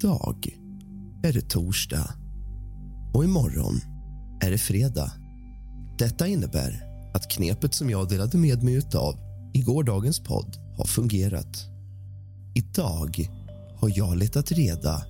Idag är det torsdag och imorgon är det fredag. Detta innebär att knepet som jag delade med mig av i gårdagens podd har fungerat. Idag har jag letat reda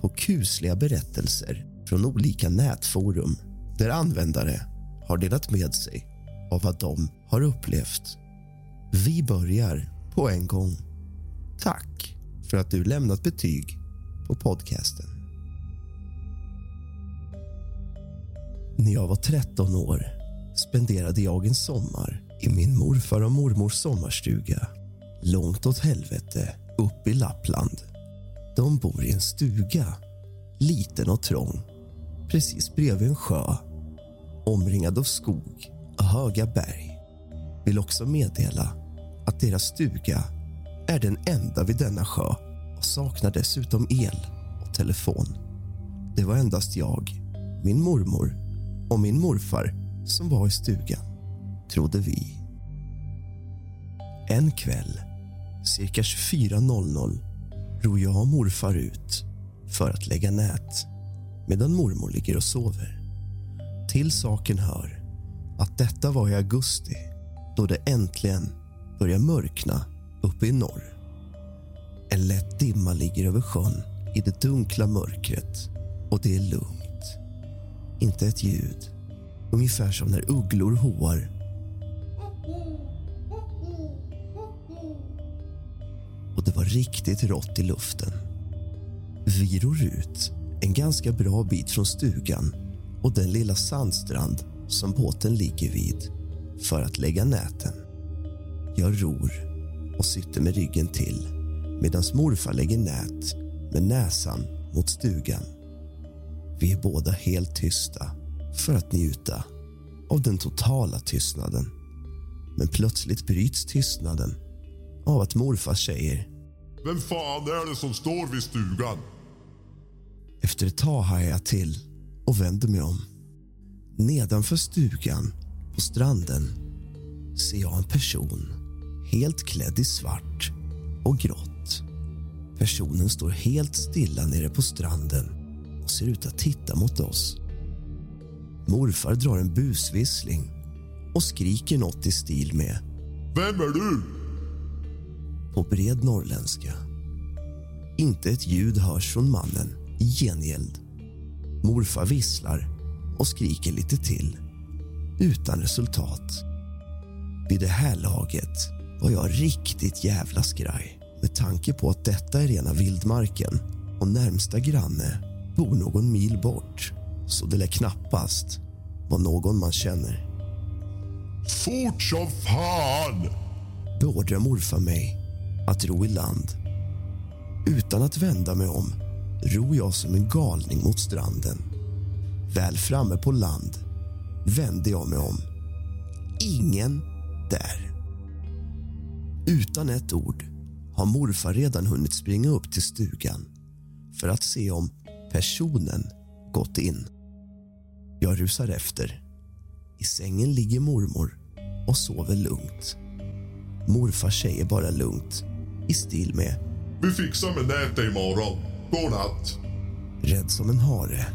på kusliga berättelser från olika nätforum där användare har delat med sig av vad de har upplevt. Vi börjar på en gång. Tack för att du lämnat betyg på podcasten. När jag var 13 år spenderade jag en sommar i min morfar och mormors sommarstuga långt åt helvete upp i Lappland. De bor i en stuga, liten och trång precis bredvid en sjö omringad av skog och höga berg. Vill också meddela att deras stuga är den enda vid denna sjö jag saknar dessutom el och telefon. Det var endast jag, min mormor och min morfar som var i stugan, trodde vi. En kväll, cirka 24.00, ror jag och morfar ut för att lägga nät medan mormor ligger och sover. Till saken hör att detta var i augusti då det äntligen börjar mörkna uppe i norr. En lätt dimma ligger över sjön i det dunkla mörkret och det är lugnt. Inte ett ljud. Ungefär som när ugglor hoar. Och det var riktigt rått i luften. Vi ror ut en ganska bra bit från stugan och den lilla sandstrand som båten ligger vid för att lägga näten. Jag ror och sitter med ryggen till medan morfar lägger nät med näsan mot stugan. Vi är båda helt tysta för att njuta av den totala tystnaden. Men plötsligt bryts tystnaden av att morfar säger Vem fan är det som står vid stugan? Efter ett tag hajar jag till och vänder mig om. Nedanför stugan, på stranden, ser jag en person helt klädd i svart och grått. Personen står helt stilla nere på stranden och ser ut att titta mot oss. Morfar drar en busvissling och skriker något i stil med Vem är du? på bred norrländska. Inte ett ljud hörs från mannen i gengäld. Morfar visslar och skriker lite till, utan resultat. Vid det här laget var jag riktigt jävla skraj med tanke på att detta är rena vildmarken och närmsta granne bor någon mil bort så det lär knappast vara någon man känner. Fort som fan! beordrar morfar mig att ro i land. Utan att vända mig om ror jag som en galning mot stranden. Väl framme på land vände jag mig om. Ingen där. Utan ett ord har morfar redan hunnit springa upp till stugan för att se om personen gått in. Jag rusar efter. I sängen ligger mormor och sover lugnt. Morfar säger bara lugnt i stil med Vi fixar med nätet imorgon. God natt. Rädd som en hare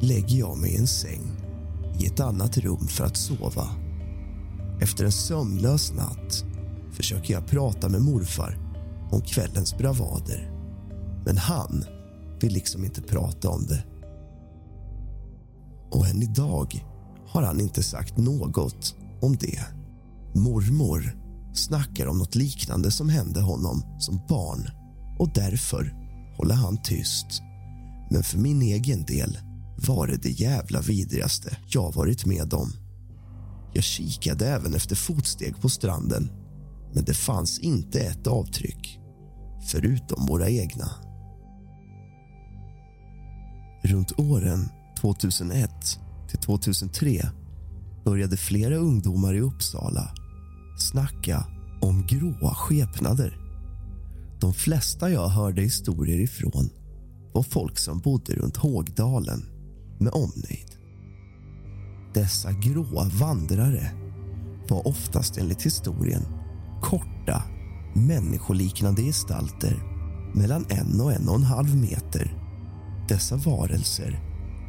lägger jag mig i en säng i ett annat rum för att sova. Efter en sömnlös natt försöker jag prata med morfar om kvällens bravader. Men han vill liksom inte prata om det. Och än idag har han inte sagt något om det. Mormor snackar om något liknande som hände honom som barn och därför håller han tyst. Men för min egen del var det det jävla vidrigaste jag varit med om. Jag kikade även efter fotsteg på stranden men det fanns inte ett avtryck, förutom våra egna. Runt åren 2001 till 2003 började flera ungdomar i Uppsala snacka om gråa skepnader. De flesta jag hörde historier ifrån var folk som bodde runt Hågdalen med omnejd. Dessa gråa vandrare var oftast enligt historien korta, människoliknande gestalter mellan en och en och en halv meter. Dessa varelser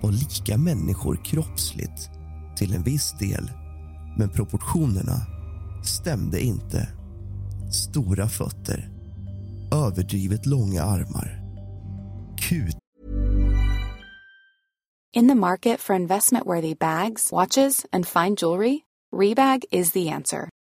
var lika människor kroppsligt till en viss del men proportionerna stämde inte. Stora fötter, överdrivet långa armar, kut In the market for investment-worthy bags, watches, and fine jewelry, Rebag is the answer.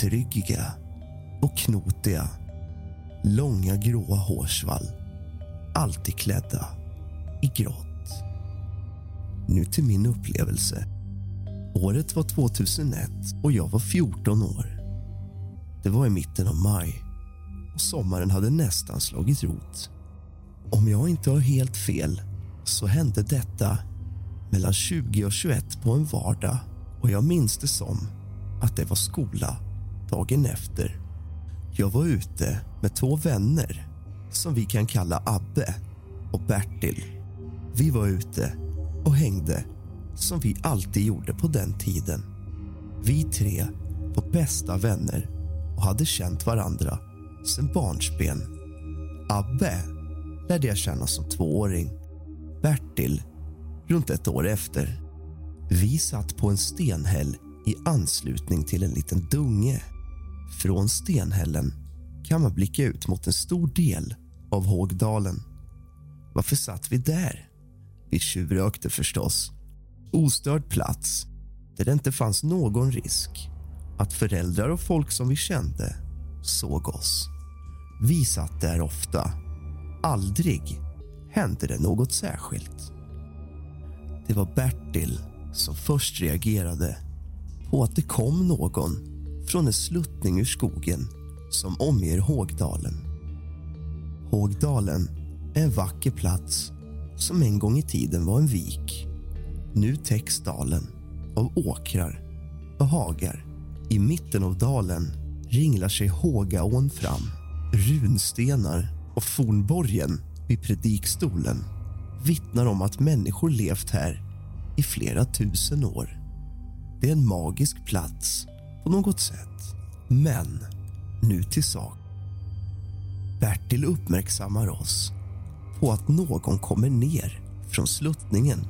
Tryggiga och knotiga. Långa gråa hårsvall. Alltid klädda i grått. Nu till min upplevelse. Året var 2001 och jag var 14 år. Det var i mitten av maj och sommaren hade nästan slagit rot. Om jag inte har helt fel så hände detta mellan 20 och 21 på en vardag och jag minns det som att det var skola dagen efter. Jag var ute med två vänner som vi kan kalla Abbe och Bertil. Vi var ute och hängde som vi alltid gjorde på den tiden. Vi tre var bästa vänner och hade känt varandra sen barnsben. Abbe lärde jag känna som tvååring. Bertil runt ett år efter. Vi satt på en stenhäll i anslutning till en liten dunge. Från stenhällen kan man blicka ut mot en stor del av Hågdalen. Varför satt vi där? Vi tjuvrökte förstås. Ostörd plats där det inte fanns någon risk att föräldrar och folk som vi kände såg oss. Vi satt där ofta. Aldrig hände det något särskilt. Det var Bertil som först reagerade på att det kom någon från en sluttning ur skogen som omger Hågdalen. Hågdalen är en vacker plats som en gång i tiden var en vik. Nu täcks dalen av åkrar och hagar. I mitten av dalen ringlar sig Hågaån fram. Runstenar och fornborgen vid predikstolen vittnar om att människor levt här i flera tusen år. Det är en magisk plats på något sätt. Men nu till sak. Bertil uppmärksammar oss på att någon kommer ner från sluttningen.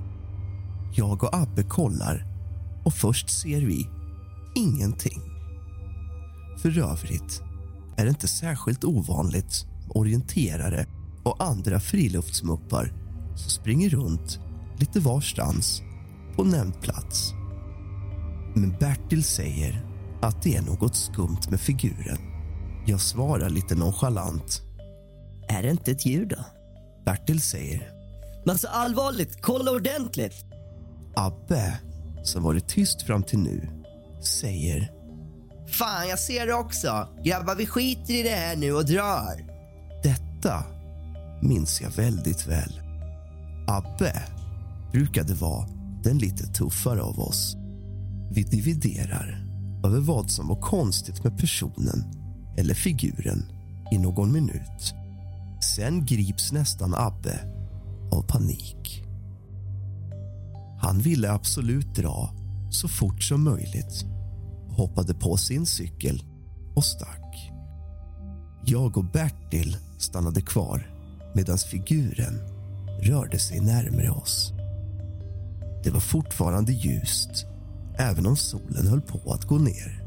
Jag och Abbe kollar och först ser vi ingenting. För övrigt är det inte särskilt ovanligt med orienterare och andra friluftsmuppar som springer runt lite varstans på nämnd plats. Men Bertil säger att det är något skumt med figuren. Jag svarar lite nonchalant. Är det inte ett djur då? Bertil säger. Men alltså allvarligt, kolla ordentligt! Abbe, som varit tyst fram till nu, säger. Fan, jag ser det också. Grabbar, vi skiter i det här nu och drar. Detta minns jag väldigt väl. Abbe brukade vara den lite tuffare av oss. Vi dividerar över vad som var konstigt med personen eller figuren i någon minut. Sen grips nästan Abbe av panik. Han ville absolut dra så fort som möjligt hoppade på sin cykel och stack. Jag och Bertil stannade kvar medan figuren rörde sig närmare oss. Det var fortfarande ljust, även om solen höll på att gå ner.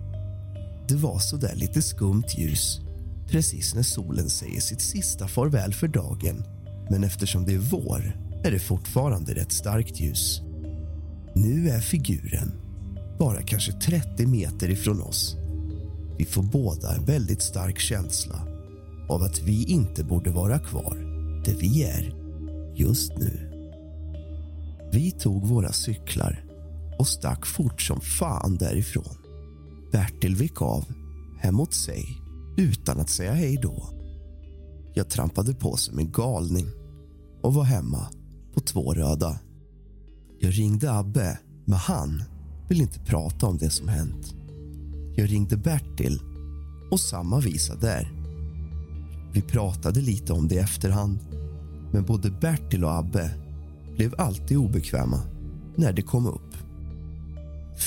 Det var så där lite skumt ljus precis när solen säger sitt sista farväl för dagen. Men eftersom det är vår är det fortfarande rätt starkt ljus. Nu är figuren bara kanske 30 meter ifrån oss. Vi får båda en väldigt stark känsla av att vi inte borde vara kvar där vi är just nu. Vi tog våra cyklar och stack fort som fan därifrån. Bertil vek av hemåt sig utan att säga hej då. Jag trampade på som en galning och var hemma på två röda. Jag ringde Abbe, men han vill inte prata om det som hänt. Jag ringde Bertil och samma visa där. Vi pratade lite om det i efterhand men både Bertil och Abbe blev alltid obekväma när det kom upp.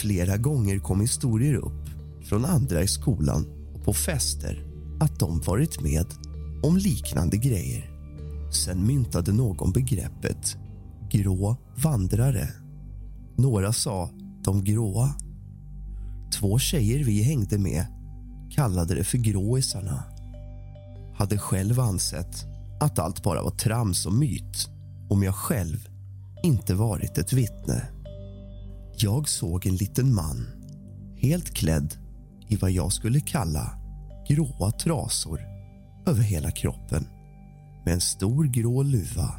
Flera gånger kom historier upp från andra i skolan och på fester att de varit med om liknande grejer. Sen myntade någon begreppet grå vandrare. Några sa de gråa. Två tjejer vi hängde med kallade det för gråisarna. Hade själv ansett att allt bara var trams och myt om jag själv inte varit ett vittne. Jag såg en liten man, helt klädd i vad jag skulle kalla gråa trasor över hela kroppen med en stor grå luva.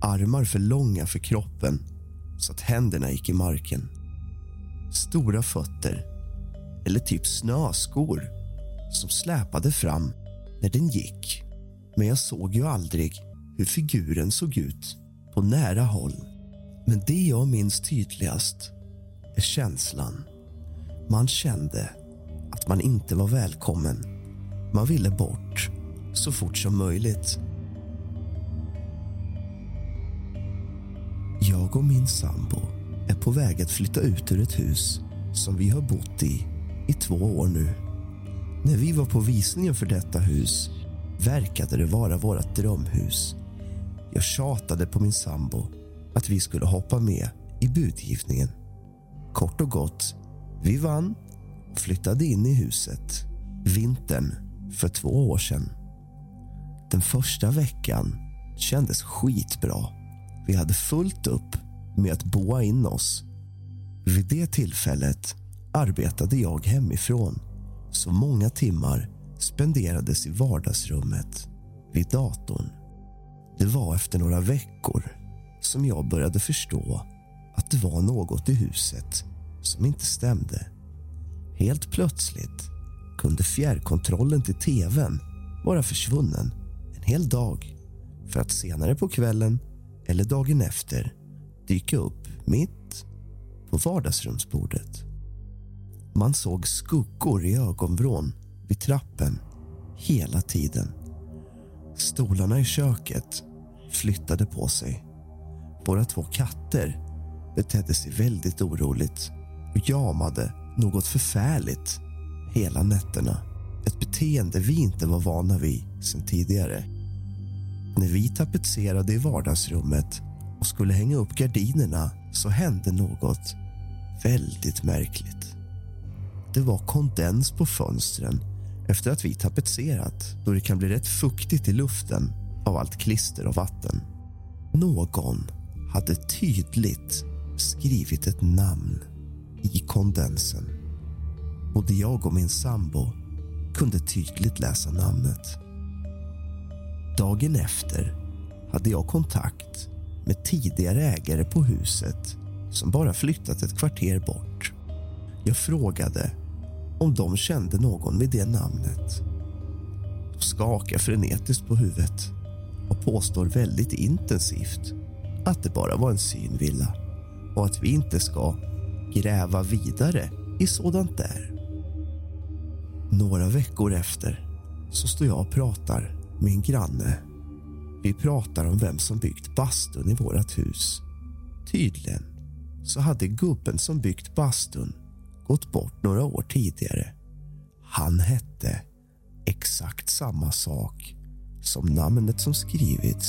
Armar för långa för kroppen så att händerna gick i marken. Stora fötter, eller typ snöskor som släpade fram när den gick. Men jag såg ju aldrig hur figuren såg ut på nära håll. Men det jag minns tydligast är känslan. Man kände att man inte var välkommen. Man ville bort så fort som möjligt. Jag och min sambo är på väg att flytta ut ur ett hus som vi har bott i i två år nu. När vi var på visningen för detta hus verkade det vara vårt drömhus. Jag tjatade på min sambo att vi skulle hoppa med i budgivningen. Kort och gott, vi vann och flyttade in i huset vintern för två år sedan. Den första veckan kändes skitbra. Vi hade fullt upp med att boa in oss. Vid det tillfället arbetade jag hemifrån så många timmar spenderades i vardagsrummet vid datorn. Det var efter några veckor som jag började förstå att det var något i huset som inte stämde. Helt plötsligt kunde fjärrkontrollen till tvn vara försvunnen en hel dag för att senare på kvällen eller dagen efter dyka upp mitt på vardagsrumsbordet. Man såg skuggor i ögonvrån vid trappen hela tiden. Stolarna i köket flyttade på sig. Våra två katter betedde sig väldigt oroligt och jamade något förfärligt hela nätterna. Ett beteende vi inte var vana vid sedan tidigare. När vi tapetserade i vardagsrummet och skulle hänga upp gardinerna så hände något väldigt märkligt. Det var kondens på fönstren efter att vi tapetserat då det kan bli rätt fuktigt i luften av allt klister och vatten. Någon hade tydligt skrivit ett namn i kondensen. Både jag och min sambo kunde tydligt läsa namnet. Dagen efter hade jag kontakt med tidigare ägare på huset som bara flyttat ett kvarter bort. Jag frågade om de kände någon med det namnet. De skakar frenetiskt på huvudet och påstår väldigt intensivt att det bara var en synvilla och att vi inte ska gräva vidare i sådant där. Några veckor efter så står jag och pratar med en granne. Vi pratar om vem som byggt bastun i vårt hus. Tydligen så hade gubben som byggt bastun gått bort några år tidigare. Han hette exakt samma sak som namnet som skrivits.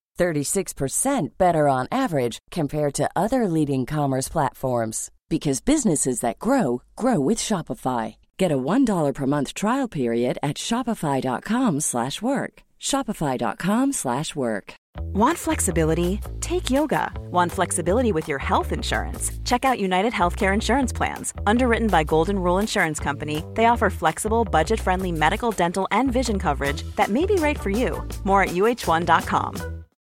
36% better on average compared to other leading commerce platforms because businesses that grow grow with Shopify. Get a $1 per month trial period at shopify.com/work. shopify.com/work. Want flexibility? Take yoga. Want flexibility with your health insurance? Check out United Healthcare Insurance Plans. Underwritten by Golden Rule Insurance Company, they offer flexible, budget friendly medical, dental, and vision coverage that may be right for you. More at uh1.com.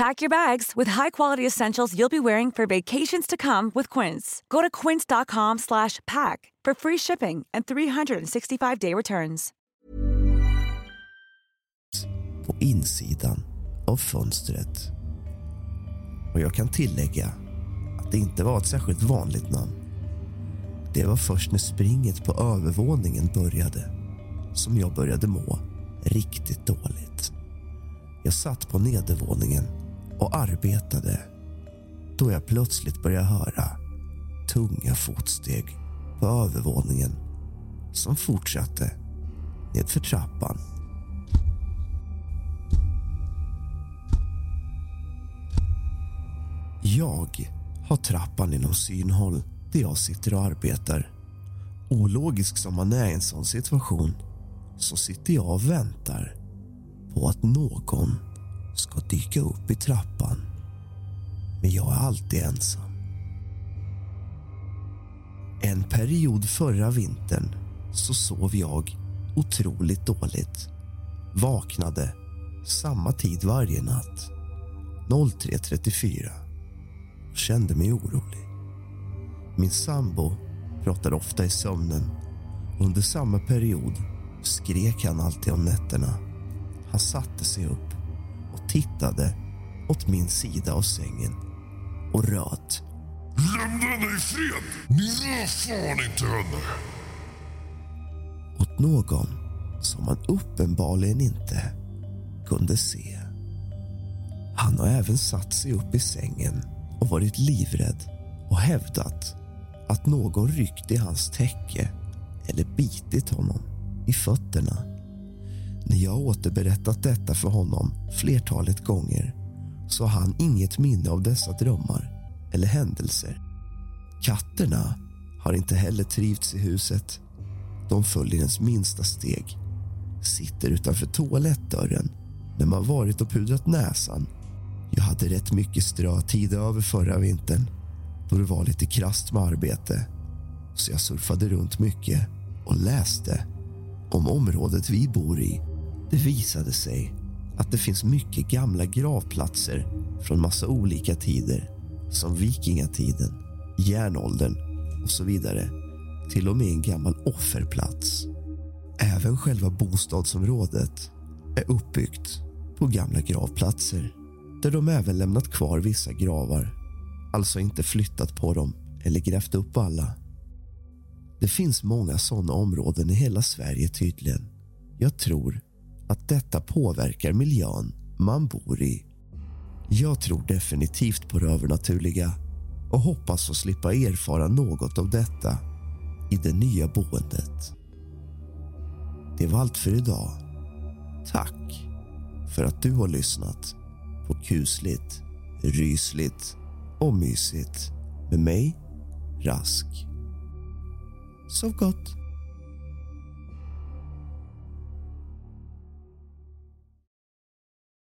Pack your bags with high-quality essentials you'll be wearing for vacations to come with Quince. Go to quince.com/pack for free shipping and 365-day returns. på insidan av fönstret. Och jag kan tillägga att det inte var ett särskilt vanligt namn. Det var först när springet på övervåningen började som jag började må riktigt dåligt. Jag satt på nedervåningen och arbetade då jag plötsligt började höra tunga fotsteg på övervåningen som fortsatte nedför trappan Jag har trappan inom synhåll där jag sitter och arbetar. Ologisk som man är i en sån situation så sitter jag och väntar på att någon ska dyka upp i trappan. Men jag är alltid ensam. En period förra vintern så sov jag otroligt dåligt. Vaknade samma tid varje natt. 03.34 och kände mig orolig. Min sambo pratade ofta i sömnen. Under samma period skrek han alltid om nätterna. Han satte sig upp tittade åt min sida av sängen och röt. Lämna henne i fred! Ni rör fan inte henne! Åt någon som man uppenbarligen inte kunde se. Han har även satt sig upp i sängen och varit livrädd och hävdat att någon ryckt i hans täcke eller bitit honom i fötterna. När jag återberättat detta för honom flertalet gånger så har han inget minne av dessa drömmar eller händelser. Katterna har inte heller trivts i huset. De följer ens minsta steg, sitter utanför toalettdörren när man varit och pudrat näsan. Jag hade rätt mycket strötid över förra vintern då det var lite krast med arbete. Så jag surfade runt mycket och läste om området vi bor i. Det visade sig att det finns mycket gamla gravplatser från massa olika tider som vikingatiden, järnåldern och så vidare. Till och med en gammal offerplats. Även själva bostadsområdet är uppbyggt på gamla gravplatser där de även lämnat kvar vissa gravar, alltså inte flyttat på dem eller grävt upp alla. Det finns många sådana områden i hela Sverige tydligen. Jag tror att detta påverkar miljön man bor i. Jag tror definitivt på det övernaturliga och hoppas att slippa erfara något av detta i det nya boendet. Det var allt för idag. Tack för att du har lyssnat på kusligt, rysligt och mysigt med mig, Rask. Sov gott.